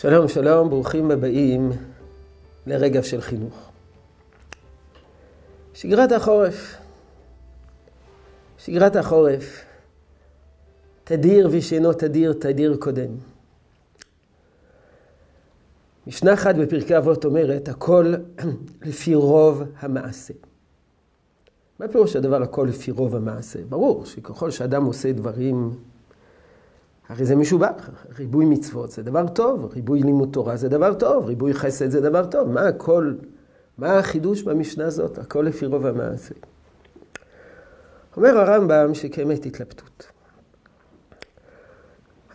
שלום, שלום, ברוכים הבאים לרגע של חינוך. שגרת החורף. שגרת החורף, תדיר ושאינו תדיר, תדיר קודם. משנה אחת בפרקי אבות אומרת, הכל לפי רוב המעשה. מה פירוש הדבר הכל לפי רוב המעשה? ברור שככל שאדם עושה דברים הרי זה משובח, ריבוי מצוות זה דבר טוב, ריבוי לימוד תורה זה דבר טוב, ריבוי חסד זה דבר טוב. מה הכל, מה החידוש במשנה הזאת? הכל לפי רוב המעשה. אומר הרמב"ם שקיימת התלבטות.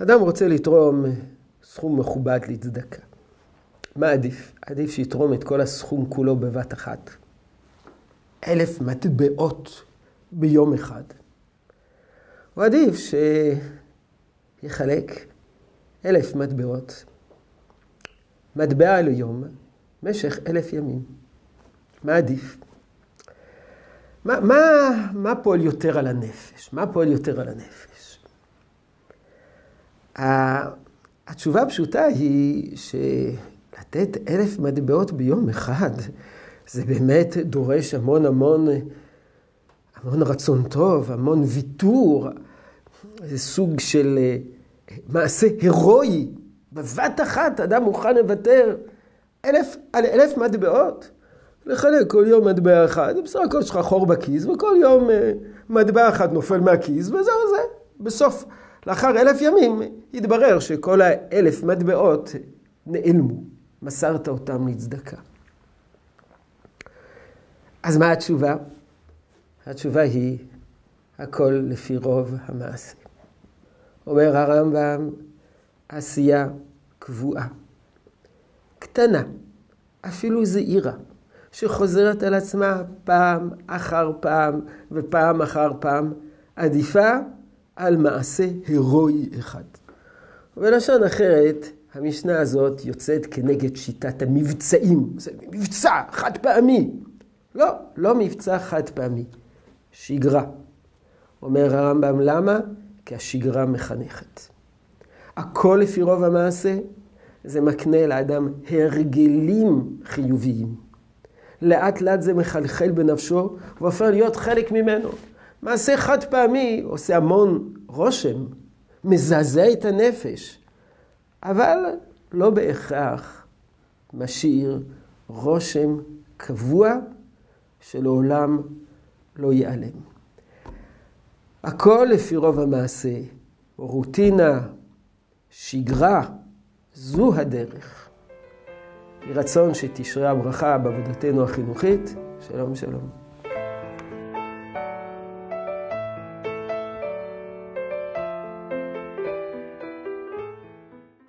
אדם רוצה לתרום סכום מכובד לצדקה. מה עדיף? עדיף שיתרום את כל הסכום כולו בבת אחת. אלף מטבעות ביום אחד. או עדיף ש... יחלק אלף מטבעות, מטבע ליום, משך אלף ימים. מה עדיף? מה, מה, מה פועל יותר על הנפש? מה פועל יותר על הנפש? התשובה הפשוטה היא שלתת אלף מטבעות ביום אחד, זה באמת דורש המון המון, המון רצון טוב, המון ויתור, זה סוג של מעשה הירואי. בבת אחת אדם מוכן לוותר אלף, על אלף מטבעות. לחלק כל יום מטבע אחד, בסך הכל יש לך חור בכיס, וכל יום uh, מטבע אחד נופל מהכיס, וזהו זה. בסוף, לאחר אלף ימים, יתברר שכל האלף מטבעות נעלמו. מסרת אותם לצדקה. אז מה התשובה? התשובה היא, הכל לפי רוב המעשה. אומר הרמב"ם, עשייה קבועה, קטנה, אפילו זעירה, שחוזרת על עצמה פעם אחר פעם ופעם אחר פעם, עדיפה על מעשה הירואי אחד. ובלשון אחרת, המשנה הזאת יוצאת כנגד שיטת המבצעים. זה מבצע חד פעמי. לא, לא מבצע חד פעמי, שגרה. אומר הרמב"ם, למה? כי השגרה מחנכת. הכל לפי רוב המעשה, זה מקנה לאדם הרגלים חיוביים. לאט לאט זה מחלחל בנפשו, הוא הופך להיות חלק ממנו. מעשה חד פעמי עושה המון רושם, מזעזע את הנפש, אבל לא בהכרח משאיר רושם קבוע שלעולם לא ייעלם. הכל לפי רוב המעשה, רוטינה, שגרה, זו הדרך. יהי רצון שתשרה הברכה בעבודתנו החינוכית. שלום שלום.